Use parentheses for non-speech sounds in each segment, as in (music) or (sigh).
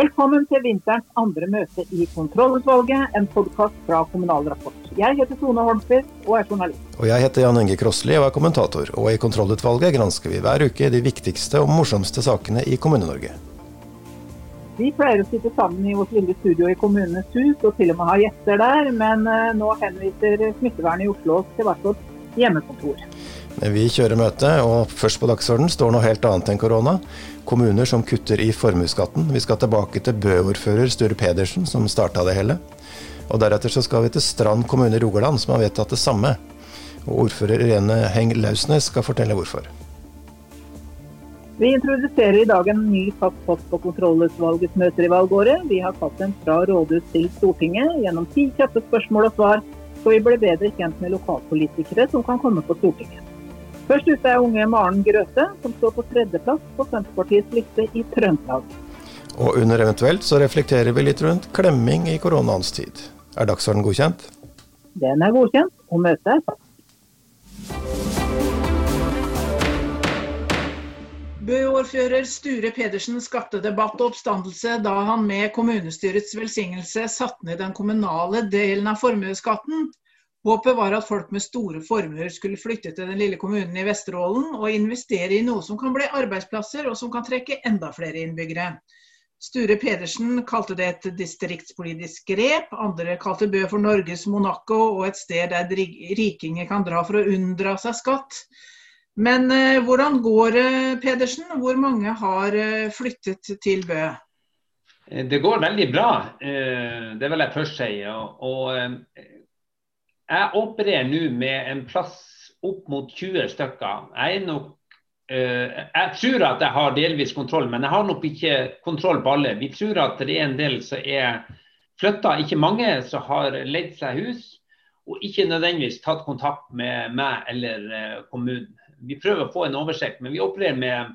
Velkommen til vinterens andre møte i Kontrollutvalget, en podkast fra Kommunal Rapport. Jeg heter Tone Holmquist og er journalist. Og jeg heter Jan Inge Krossli og er kommentator. Og i Kontrollutvalget gransker vi hver uke de viktigste og morsomste sakene i Kommune-Norge. Vi pleier å sitte sammen i vårt lille studio i Kommunenes hus og til og med ha gjester der, men eh, nå henviser smittevernet i Oslo til hvert vårt hjemmekontor. Vi kjører møte, og først på dagsordenen står noe helt annet enn korona. Kommuner som kutter i formuesskatten. Vi skal tilbake til Bø-ordfører Sture Pedersen, som starta det hele. Og deretter så skal vi til Strand kommune i Rogaland, som har vedtatt det samme. Og ordfører Irene Heng Lausnes skal fortelle hvorfor. Vi introduserer i dag en ny fast post på kontrollutvalgets møter i valgåret. Vi har kalt den fra rådhus til Stortinget. Gjennom ti kjappe spørsmål og svar skal vi bli bedre kjent med lokalpolitikere som kan komme på Stortinget. Først ute er unge Maren Grøthe, som står på tredjeplass på Senterpartiets liste i Trøndelag. Og under eventuelt så reflekterer vi litt rundt klemming i koronaens tid. Er dagsorden godkjent? Den er godkjent, og møtet er satt. Bø-ordfører Sture Pedersen skapte debatt og oppstandelse da han med kommunestyrets velsignelse satte ned den kommunale delen av formuesskatten. Håpet var at folk med store formuer skulle flytte til den lille kommunen i Vesterålen og investere i noe som kan bli arbeidsplasser og som kan trekke enda flere innbyggere. Sture Pedersen kalte det et distriktspolitisk grep, andre kalte Bø for Norges Monaco og et sted der rikinger kan dra for å unndra seg skatt. Men eh, hvordan går det, Pedersen? Hvor mange har eh, flyttet til Bø? Eh, det går veldig bra, eh, det vil jeg først si. Og, og eh, jeg opererer nå med en plass opp mot 20 stykker. Jeg, nok, eh, jeg tror at jeg har delvis kontroll, men jeg har nok ikke kontroll på alle. Vi tror at det er en del som er flytta, ikke mange, som har leid seg hus. Og ikke nødvendigvis tatt kontakt med meg eller kommunen vi prøver å få en oversikt, men vi opererer med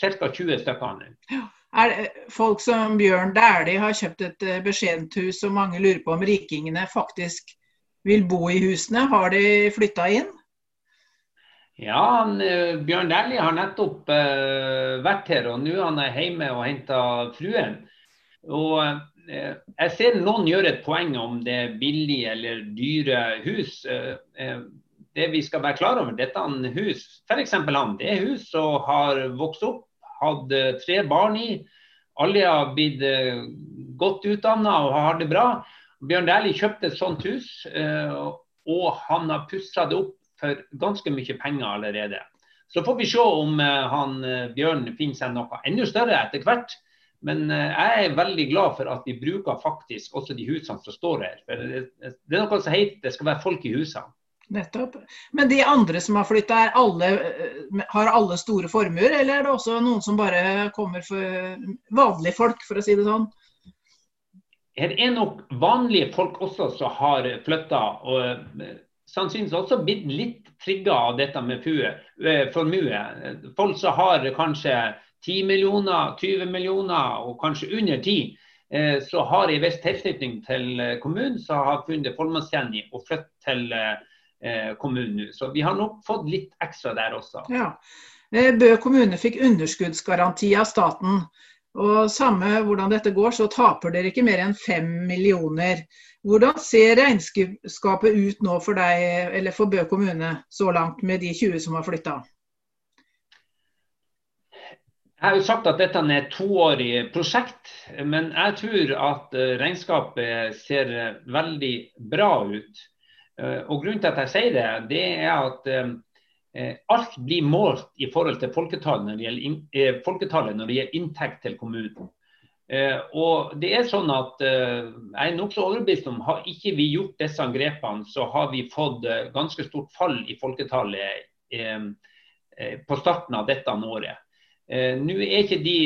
ca. 20 stykker nå. Er folk som Bjørn Dæhlie har kjøpt et eh, beskjedent hus, og mange lurer på om rikingene faktisk vil bo i husene. Har de flytta inn? Ja, eh, Bjørn Dæhlie har nettopp uh, vært her, og nå er han hjemme og henter fruen. Og uh, Jeg ser noen gjøre et poeng om det er billige eller dyre hus. Det vi skal være klar over, dette er hus, f.eks. han, det er hus som har vokst opp, hatt eh, tre barn i. Alle har blitt eh, godt utdanna og har det bra. Bjørn Dæhlie kjøpte et sånt hus, eh, og han har pussa det opp for ganske mye penger allerede. Så får vi se om han Bjørn finner seg noe enda større etter hvert. Men jeg er veldig glad for at vi bruker faktisk også de husene som står her. For det, er noe som heter det skal være folk i husene. Nettopp. Men de andre som har flytta, eh, har alle store formuer, eller er det også noen som bare kommer for vanlige folk, for å si det sånn? Her er nok vanlige folk også som har flytta, og eh, sannsynligvis også blitt litt trigga av dette med eh, formue. Folk som har kanskje 10 millioner, 20 millioner og kanskje under 10 så har en viss tilknytning til kommunen, som har funnet formålstjenlig og flyttet til Eh, kommunen. Så vi har nok fått litt ekstra der også. Ja. Eh, Bø kommune fikk underskuddsgaranti av staten. Og samme hvordan dette går, så taper dere ikke mer enn fem millioner. Hvordan ser regnskapet ut nå for deg, eller for Bø kommune så langt, med de 20 som har flytta? Jeg har jo sagt at dette er et toårig prosjekt, men jeg tror at eh, regnskapet ser veldig bra ut. Eh, og Grunnen til at jeg sier det, det er at eh, alt blir målt i forhold til folketallet når det gjelder, folketallet når det gjelder inntekt til kommunen. Eh, og det er sånn at Jeg er nokså overbevist om har ikke vi gjort disse grepene, så har vi fått ganske stort fall i folketallet på starten av dette året. Nå er ikke de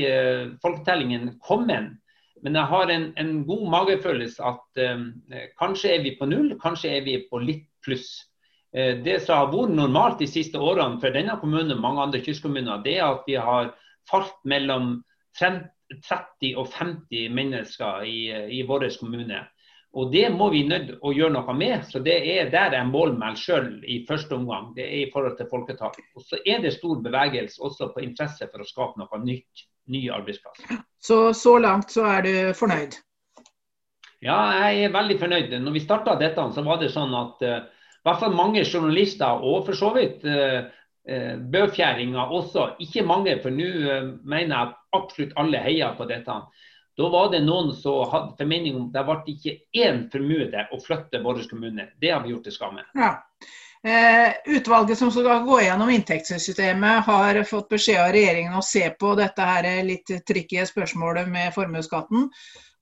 folketellingene kommet, men jeg har en, en god magefølelse at eh, kanskje er vi på null, kanskje er vi på litt pluss. Eh, det som har vært normalt de siste årene for denne kommunen og mange andre kystkommuner, det er at vi har falt mellom 30 og 50 mennesker i, i vår kommune. Og Det må vi nødt å gjøre noe med. så Det er der jeg måler meg selv i første omgang. Det er i forhold til folketall. Og Så er det stor bevegelse også på interesse for å skape noe nytt Ny arbeidsplass. Så så langt så er du fornøyd? Ja, jeg er veldig fornøyd. Når vi starta dette, så var det sånn at i hvert fall mange journalister, og for så vidt uh, bøfjæringer også, ikke mange, for nå uh, mener jeg absolutt alle heier på dette. Da var det noen som hadde formening om at det ble ikke én formue å flytte vår kommune. Det har vi gjort til skamme. Ja. Eh, utvalget som skal gå gjennom inntektssystemet, har fått beskjed av regjeringen å se på dette her litt tricky spørsmålet med formuesskatten.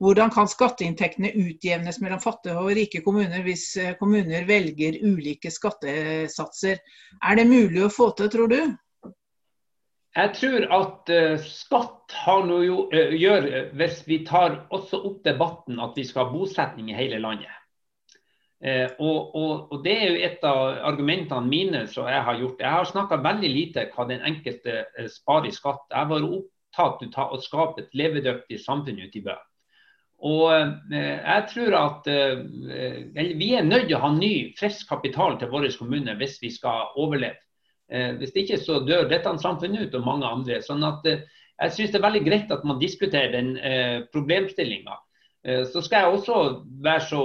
Hvordan kan skatteinntektene utjevnes mellom fattige og rike kommuner hvis eh, kommuner velger ulike skattesatser? Er det mulig å få til, tror du? Jeg tror at uh, skatt har noe å gjøre hvis vi tar også opp debatten at vi skal ha bosetning i hele landet. Uh, og, og, og, Det er jo et av argumentene mine som jeg har gjort. Jeg har snakka veldig lite hva den enkelte sparer i skatt. Jeg vært opptatt av å skape et levedyktig samfunn ute i bø. Og jeg tror at Vi er nødt til å ha ny, frisk kapital til vår kommune hvis vi skal overleve. Eh, hvis ikke så dør dette samfunnet ut og mange andre. sånn at eh, Jeg syns det er veldig greit at man diskuterer den eh, problemstillinga. Eh, så skal jeg også være så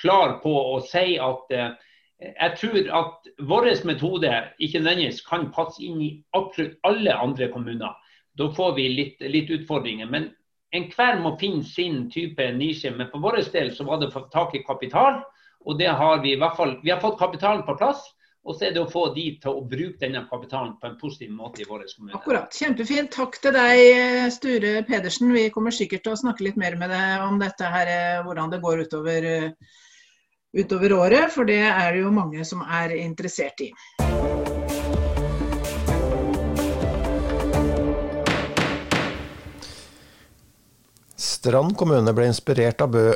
klar på å si at eh, jeg tror at vår metode ikke nødvendigvis kan passe inn i absolutt alle andre kommuner. Da får vi litt, litt utfordringer. Men enhver må finne sin type nisje. Men for vår del så var det å få tak i kapital. Og det har vi i hvert fall. Vi har fått kapitalen på plass. Og så er det å få de til å bruke denne kapitalen på en positiv måte i vår kommune. Akkurat. Kjempefint. Takk til deg, Sture Pedersen. Vi kommer sikkert til å snakke litt mer med deg om dette her, eh, hvordan det går utover, eh, utover året. For det er det jo mange som er interessert i. Strand kommune ble inspirert av Bø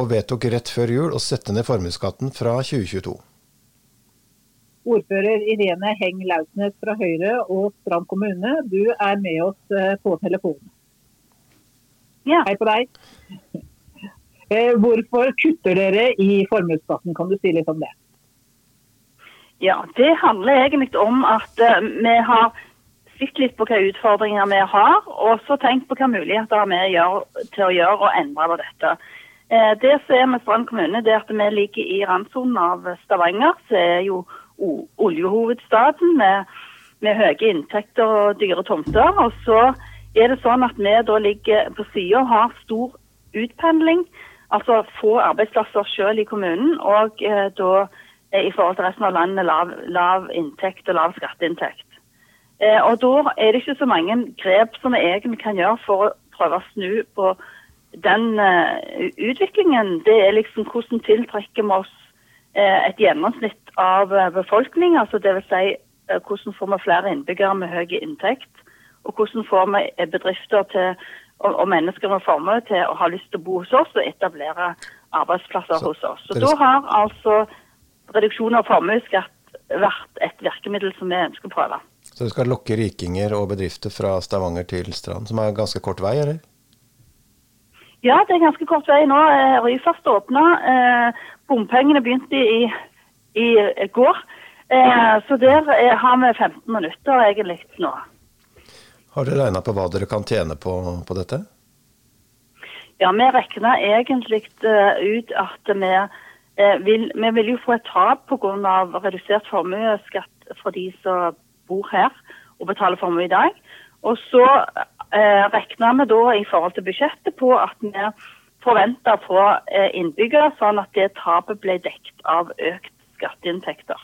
og vedtok rett før jul å sette ned formuesskatten fra 2022 ordfører Irene Heng Lautnes fra Høyre og Strand kommune. Du er med oss eh, på telefonen. Ja. Hei på deg. Eh, hvorfor kutter dere i formuesskatten? Kan du si litt om det? Ja, Det handler egentlig om at eh, vi har sett litt på hvilke utfordringer vi har, og så tenkt på hvilke muligheter vi har til å gjøre og endre på dette. Det som er med Strand kommune, det er at vi ligger i randsonen av Stavanger. som er jo oljehovedstaden med, med høye inntekter og dyre tomter. Og så er det sånn at vi da ligger på sida og har stor utpendling. Altså få arbeidsplasser selv i kommunen, og eh, da eh, i forhold til resten av landet lav, lav inntekt og lav skatteinntekt. Eh, og da er det ikke så mange grep som vi egentlig kan gjøre for å prøve å snu på den uh, utviklingen. Det er liksom hvordan tiltrekker vi oss uh, et gjennomsnitt av eh, befolkning. altså Dvs. Si, eh, hvordan får vi flere innbyggere med høy inntekt? Og hvordan får vi eh, bedrifter til, og, og mennesker med formue til å ha lyst til å bo hos oss og etablere arbeidsplasser Så, hos oss. Så Da har altså reduksjon av formuesskatt vært et virkemiddel som vi ønsker å prøve. Så du skal lokke rikinger og bedrifter fra Stavanger til Strand, som er ganske kort vei, eller? Ja, det er ganske kort vei nå. Ryfast åpna. Bompengene begynte i i går. Eh, så der er, har vi 15 minutter egentlig nå. Har dere regna på hva dere kan tjene på, på dette? Ja, vi regna egentlig uh, ut at vi, uh, vil, vi vil jo få et tap pga. redusert formuesskatt for de som bor her og betaler formue i dag. Og så eh, regna vi da i forhold til budsjettet på at vi forventa å få innbyggere, sånn at det tapet ble dekt av økt skatteinntekter.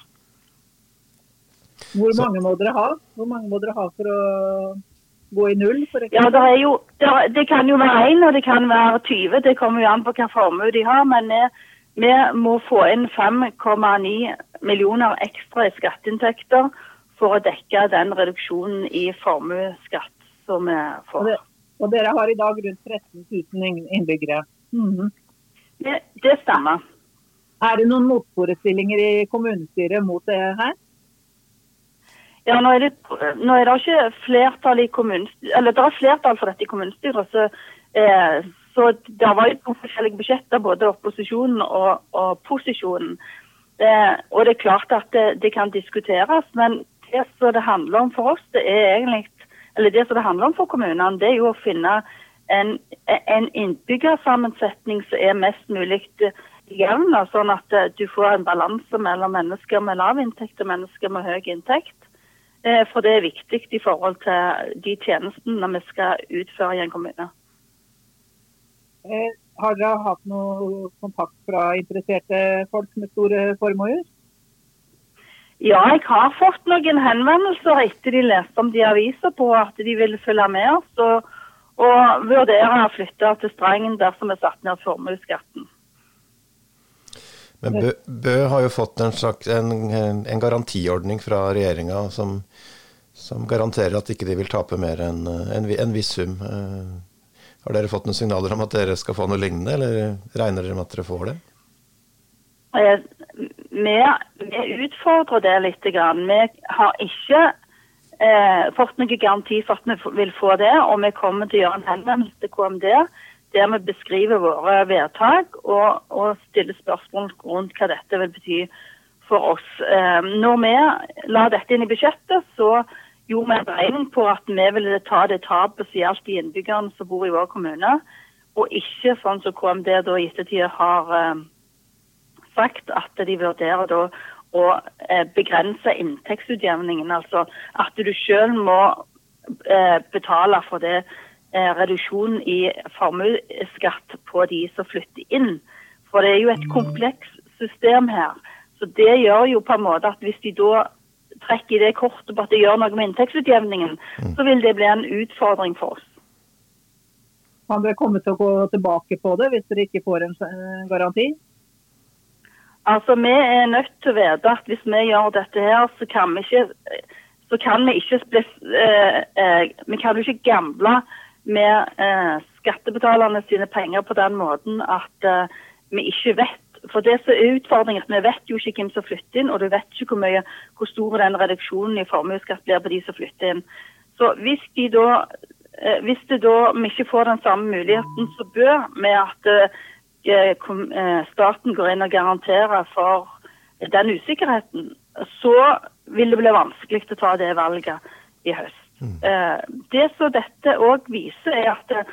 Hvor mange må dere ha? Hvor mange må dere ha for å gå i null? ja, det, jo, det, kan jo være 1 og det kan være 20. Det kommer jo an på hvilken formue de har. Men vi, vi må få inn 5,9 millioner ekstra i skatteinntekter for å dekke den reduksjonen i formuesskatt som vi får. Og, dere har i dag rundt 13 000 innbyggere? Mm -hmm. det, det stemmer. Er det noen motforestillinger i kommunestyret mot det her? Ja, nå er, det, nå er det ikke flertall i eller det er flertall for dette i kommunestyret. Så, eh, så det var jo to forskjellige budsjetter, både opposisjonen og, og posisjonen. Det, og det er klart at det, det, kan diskuteres, men det som det handler om for oss, det er egentlig eller det som det handler om for kommunene, det er jo å finne en, en innbyggersammensetning som er mest mulig jevn, sånn at du får en balanse mellom mennesker med lav inntekt og mennesker med høy inntekt. Eh, for det er viktig i forhold til de tjenestene vi skal utføre i en kommune. Eh, har dere hatt noe kontakt fra interesserte folk med store formuer? Ja, jeg har fått noen henvendelser etter de leste om de aviser på at de ville følge med oss. og og vurdere å flytte til Strengen dersom vi satte ned formuesskatten. Men Bø, Bø, har jo fått en, slags, en, en garantiordning fra regjeringa som, som, garanterer at ikke de vil tape mer enn en, en, viss sum. Eh, har dere fått noen signaler om at dere skal få noe lignende, eller regner dere med at dere får det? Eh, vi, vi utfordrer det litt. Vi har ikke eh, fått noen garanti for at vi vil få det, og vi kommer til å gjøre en henvendelse til KMD der vi beskriver våre vedtak og, og stiller spørsmål rundt hva dette vil bety for oss. Eh, når vi la dette inn i budsjettet, så gjorde vi en beregning på at vi ville ta det tapet som gjaldt de innbyggerne som bor i vår kommune, og ikke sånn som KMD da i ettertid har eh, sagt at de vurderer da å eh, begrense inntektsutjevningen. Altså at du sjøl må betale for det reduksjon i formuesskatt på de som flytter inn. For det er jo et mm. komplekst system her. Så det gjør jo på en måte at hvis de da trekker det kortet på at det gjør noe med inntektsutjevningen, mm. så vil det bli en utfordring for oss. Kan dere komme til å gå tilbake på det hvis dere ikke får en eh, garanti? Altså, Vi er nødt til å vite at hvis vi gjør dette her, så kan vi ikke så kan vi ikke bli, eh, eh, Vi kan jo ikke gamble med eh, skattebetalerne sine penger på den måten at eh, vi ikke vet. For det som er utfordringen, at Vi vet jo ikke hvem som flytter inn, og du vet ikke hvor, mye, hvor stor den reduksjonen i formuesskatt blir på de som flytter inn. Så hvis, de da, eh, hvis det da vi ikke får den samme muligheten som bør, med at eh, eh, staten går inn og garanterer for den usikkerheten, så vil det bli vanskelig å ta det valget i høst. Eh, det som dette òg viser, er at eh,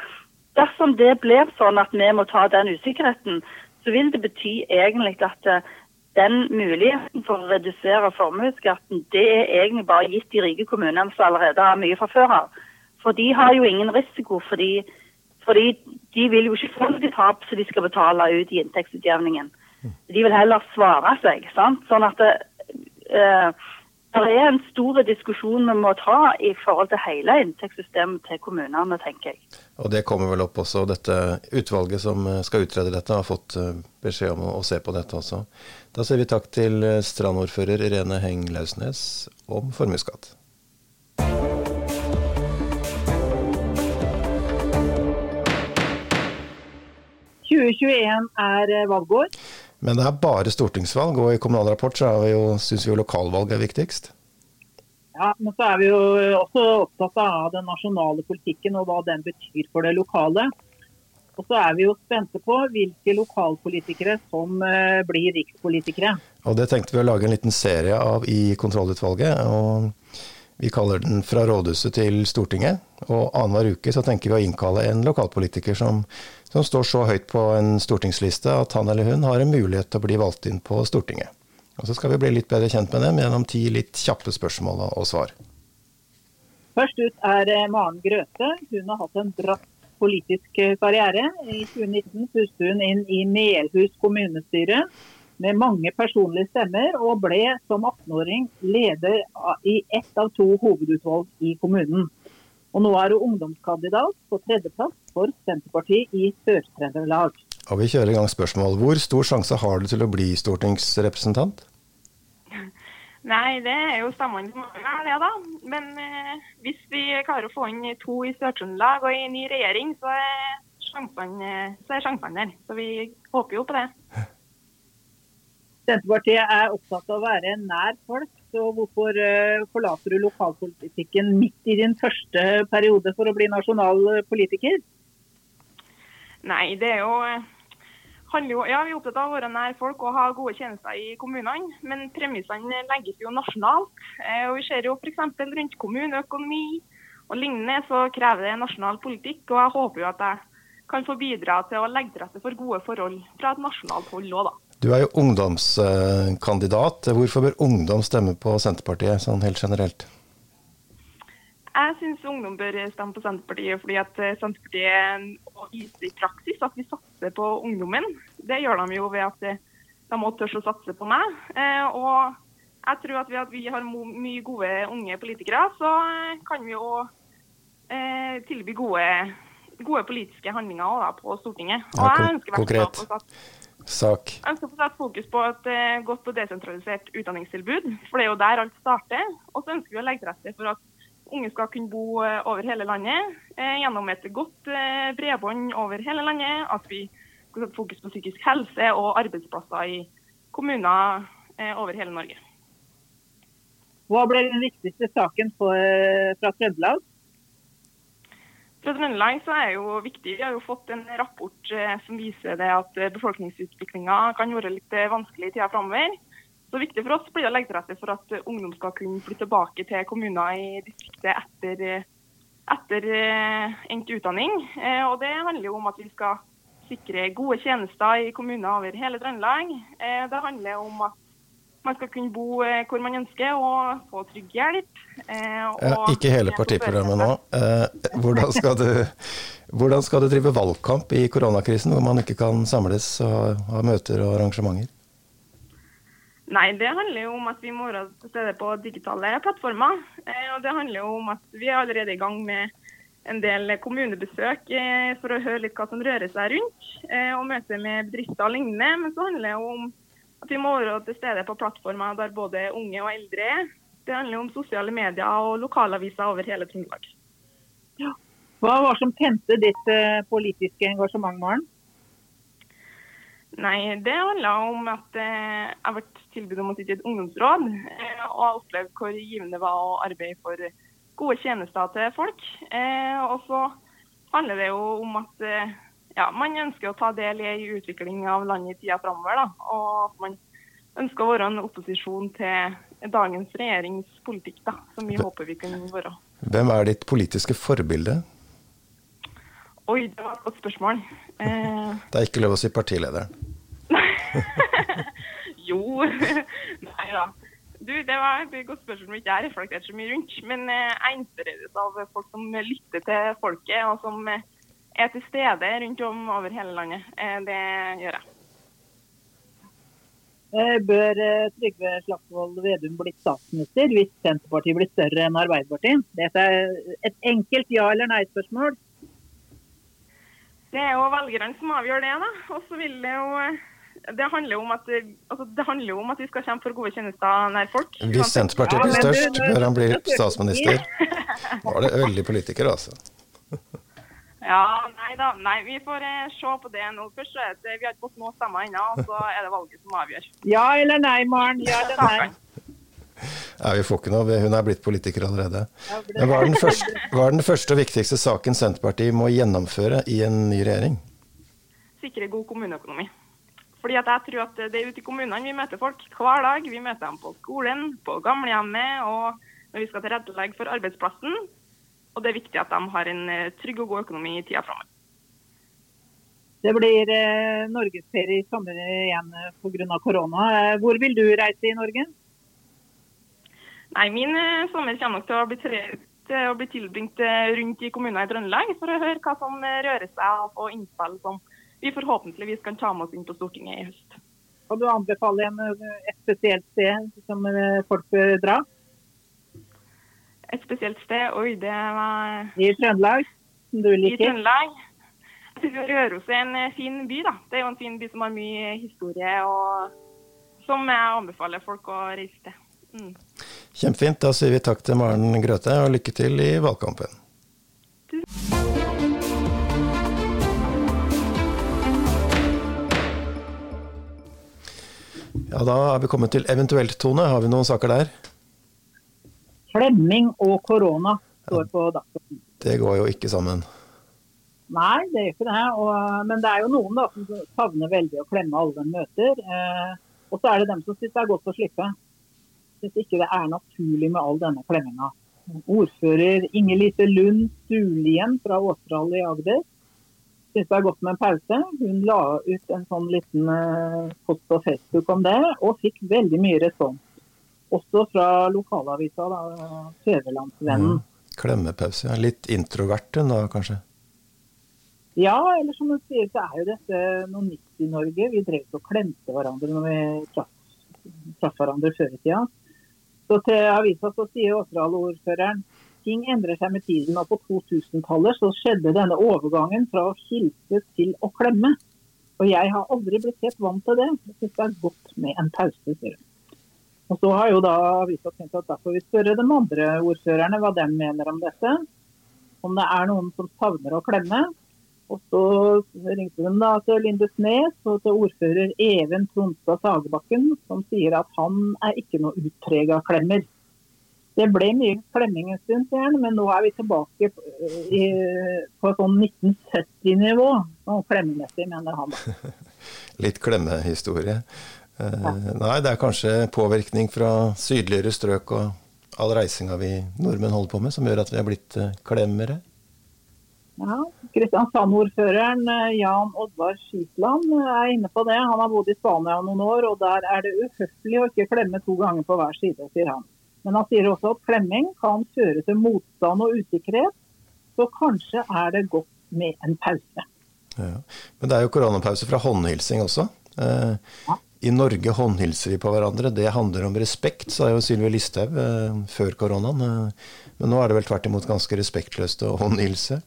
dersom det blir sånn at vi må ta den usikkerheten, så vil det bety egentlig at eh, den muligheten for å redusere formuesskatten, det er egentlig bare gitt de rike kommunene som allerede har mye fra før av. For de har jo ingen risiko, fordi, fordi de vil jo ikke få noe tap som de skal betale ut i inntektsutjevningen. Mm. De vil heller svare seg. sant? Sånn at det, uh, det er en stor diskusjon vi må ta i forhold til hele inntektssystemet til kommunene, tenker jeg. Og det kommer vel opp også. Dette utvalget som skal utrede dette, har fått eh, beskjed om å, se på dette også. Da sier vi takk til eh, strandordfører Irene Heng Lausnes om formuesskatt. er eh, valgår. Men det er bare stortingsvalg, og i Kommunal Rapport så syns vi jo lokalvalg er viktigst. Ja, men så er vi jo også opptatt av den nasjonale politikken og hva den betyr for det lokale. Og så er vi jo spente på hvilke lokalpolitikere som uh, blir rikspolitikere. Og Det tenkte vi å lage en liten serie av i kontrollutvalget. og Vi kaller den 'Fra rådhuset til Stortinget'. Og annenhver uke så tenker vi å innkalle en lokalpolitiker som som står så høyt på en stortingsliste at han eller hun har en mulighet til å bli valgt inn på Stortinget. Og Så skal vi bli litt bedre kjent med dem gjennom ti litt kjappe spørsmål og svar. Først ut er eh, Maren Grøthe. Hun har hatt en bratt politisk eh, karriere. I 2019 puste hun inn i Melhus kommunestyre med mange personlige stemmer, og ble som 18-åring leder i ett av to hovedutvalg i kommunen. Og nå er hun ungdomskandidat på tredjeplass for Senterpartiet i Sør-Trøndelag. Og vi kjører i gang spørsmål. Hvor stor sjanse har du til å bli stortingsrepresentant? Nei, det er jo stemmene som avgjør det, da. Men eh, hvis vi klarer å få inn to i Sør-Trøndelag og i ny regjering, så er så er sjansene der. Så vi håper jo på det. Senterpartiet er opptatt av å være nær folk så hvorfor eh, forlater du lokalpolitikken midt i din første periode for å bli nasjonal politiker? Nei, det er jo handler jo, ja, Vi er opptatt av å være nær folk og ha gode tjenester i kommunene, men premissene legges jo nasjonalt. Eh, og Vi ser jo f.eks. rundt kommuneøkonomi og lignende, så krever det nasjonal politikk. Og jeg håper jo at jeg kan få bidra til å legge til rette for gode forhold fra et nasjonalt hold òg, da. Du er jo ungdomskandidat. Hvorfor bør ungdom stemme på Senterpartiet sånn helt generelt? Jeg syns ungdom bør stemme på Senterpartiet fordi at Senterpartiet viser i praksis at vi satser på ungdommen. Det gjør de jo ved at de må tørre å satse på meg. Og jeg tror at ved at vi har mye gode unge politikere, så kan vi jo tilby gode, gode politiske handlinger på Stortinget. Og jeg ønsker konkret. Sak. jeg ønsker å sette fokus på et eh, godt og desentralisert utdanningstilbud, for det er jo der alt starter. Og så ønsker vi å legge til rette for at unge skal kunne bo eh, over hele landet eh, gjennom et godt bredbånd over hele landet. At vi skal sette fokus på psykisk helse og arbeidsplasser i kommuner over hele Norge. Hva ble den viktigste saken eh, fra Trøndelag? Fra Trøndelag så er jo viktig, Vi har jo fått en rapport eh, som viser det at eh, befolkningsutviklinga kan være litt eh, vanskelig i tida framover. Så viktig for oss blir det å legge til rette for at ungdom skal kunne flytte tilbake til kommuner i distriktet etter, etter endt utdanning. Og Det handler jo om at vi skal sikre gode tjenester i kommuner over hele Trøndelag. Det handler om at man skal kunne bo eh, hvor man ønsker og få trygg hjelp. eh, Ja, og- ikke hele partiprogrammet nå. Eh, hvordan, skal du, hvordan skal du drive valgkamp i koronakrisen, hvor man ikke kan samles og ha møter og arrangementer? Nei, det handler jo om at vi må være til stede på digitale plattformer. Og det handler jo om at vi er allerede i gang med en del kommunebesøk for å høre litt hva som rører seg rundt. Og møte med bedrifter og lignende. Men så handler det jo om at vi må være til stede på plattformer der både unge og eldre er. Det handler om sosiale medier og lokalaviser over hele Trøndelag. Hva var som tente ditt eh, politiske engasjement, Maren? Nei, det handla om at eh, jeg ble tilbudt om å sitte i et ungdomsråd, eh, og jeg opplevde hvor givende det var å arbeide for gode tjenester til folk. Og så handler det jo om at ja, man ønsker å ta del i utvikling av landet i tida framover. Og at man ønsker å være en opposisjon til dagens regjeringspolitikk, da, som vi håper vi kan være. Hvem er ditt politiske forbilde? Oi, det var et godt spørsmål. Eh, (laughs) Det er ikke lov å si partilederen. (laughs) Jo. Nei da. Du, det var et godt spørsmål som ikke jeg har reflektert så mye rundt. Men eh, jeg inspireres av folk som lytter til folket, og som eh, er til stede rundt om over hele landet. Eh, Det gjør jeg. Eh, Bør eh, Trygve Slagsvold Vedum bli statsminister hvis Senterpartiet blir større enn Arbeiderpartiet? Dette er et enkelt ja- eller nei-spørsmål. Det er jo velgerne som avgjør det, da. Og så vil det jo det handler, jo om at, altså, det handler om at vi skal kjempe for gode tjenester nær folk. Hvis Senterpartiet blir størst, bør han bli nå er statsminister. (laughs) Det veldig politiker, altså. Ja, nei da. Nei, vi får eh, se på det nå. Først det, Vi har ikke fått noe stemmer ennå, så er det valget som avgjør. Ja eller nei, Maren? Ja eller nei? Nei, vi får ikke noe, hun er blitt politiker allerede. Men hva er, den første, hva er den første og viktigste saken Senterpartiet må gjennomføre i en ny regjering? Sikre god kommuneøkonomi. Fordi at jeg tror at det er ute i kommunene vi møter folk hver dag. Vi møter dem på skolen, på gamlehjemmet og når vi skal tilrettelegge for arbeidsplassen. Og det er viktig at de har en eh, trygg og god økonomi i tida framover. Det blir eh, norgesferie i sommer igjen pga. korona. Eh, hvor vil du reise i Norge? Nei, min eh, sommer kommer nok til å bli, til å bli tilbringt eh, rundt i kommuner i Trøndelag for å høre hva som rører seg og få innspill som vi forhåpentligvis kan ta med oss inn på Stortinget i høst. Kan du anbefale en, et spesielt sted som folk bør dra? Et spesielt sted, oi, det var I Trøndelag, som du i liker? Trøndelag. Jeg synes Røros er en eh, fin by, da. Det er jo en fin by som har mye historie, og som jeg anbefaler folk å reise til. Mm. Kjempefint. Da sier vi takk til Maren Grøthe, og lykke til i valgkampen. Ja, Da er vi kommet til eventuelt, Tone. Har vi noen saker der? Flemming og korona står på dagsordenen. Det går jo ikke sammen. Nei, det gjør ikke det. Og, men det er jo noen da, som savner veldig å klemme alle de møter. Eh, og så er det dem som syns det er godt å slippe. Syns ikke det er naturlig med all denne klemminga. Ordfører Inger-Lise Lund Stulien fra Åseral i Agder syns det er godt med en pause. Hun la ut en sånn liten uh, post på Facebook om det, og fikk veldig mye respons. Også fra lokalavisa, da, Fedrelandsvennen. Mm. Klemmepause. Litt introvert hun da, kanskje? Ja, eller som du sier, så er jo dette noe nytt i Norge. Vi drev og klemte hverandre når vi traff, hverandre før i tida. Så til avisa så sier Åsdal-ordføreren ting endrer seg med tiden. Og på 2000-tallet så skjedde denne overgangen fra å hilse til å klemme. Og jeg har aldri blitt helt vant til det. Jeg syns det er godt med en pause, sier hun. Og så har jo da avisa tenkt at derfor vi spørre de andre ordførerne hva de mener om dette. Om det er noen som savner å klemme. Og så ringte de da til Lindesnes og til ordfører Even Tronstad Sagebakken, som sier at han er ikke noe utprega klemmer. Det ble mye klemming en stund, men nå er vi tilbake i, på sånn 1970-nivå. Sånn klemmemessig, mener han. (laughs) Litt klemmehistorie. Eh. Nei, det er kanskje påvirkning fra sydligere strøk og all reisinga vi nordmenn holder på med, som gjør at vi er blitt eh, klemmere? Ja, Kristiansand-ordføreren eh, Jan Oddvar Skisland er inne på det. Han har bodd i Spania noen år, og der er det uhøflig å ikke klemme to ganger på hver side, sier han. Men han sier også at klemming kan føre til motstand og usikkerhet. Så kanskje er det godt med en pause. Ja. Men det er jo koronapause fra håndhilsing også. Eh, ja. I Norge håndhilser vi på hverandre. Det handler om respekt, sa jo Sylvi Listhaug eh, før koronaen. Eh, men nå er det vel tvert imot ganske respektløst å håndhilse.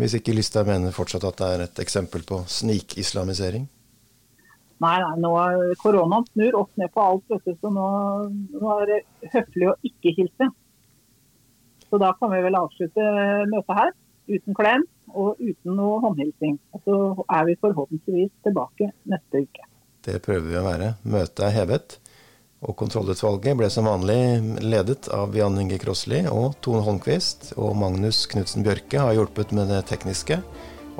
Hvis ikke Listhaug mener fortsatt at det er et eksempel på snikislamisering? Nei, nei, nå er koronaen snur opp ned på alt, vet du, så nå, nå, er det høflig å ikke hilse. Så da kan vi vel avslutte møtet her uten klem og uten noe håndhilsing. Og så er vi forhåpentligvis tilbake neste uke. Det prøver vi å være. Møtet er hevet. Og kontrollutvalget ble som vanlig ledet av Jan Inge Krossli og Tone Holmquist. Og Magnus Knutsen Bjørke har hjulpet med det tekniske.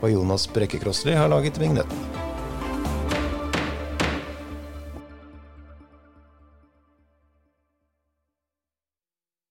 Og Jonas Brekke Krossli har laget vignetten.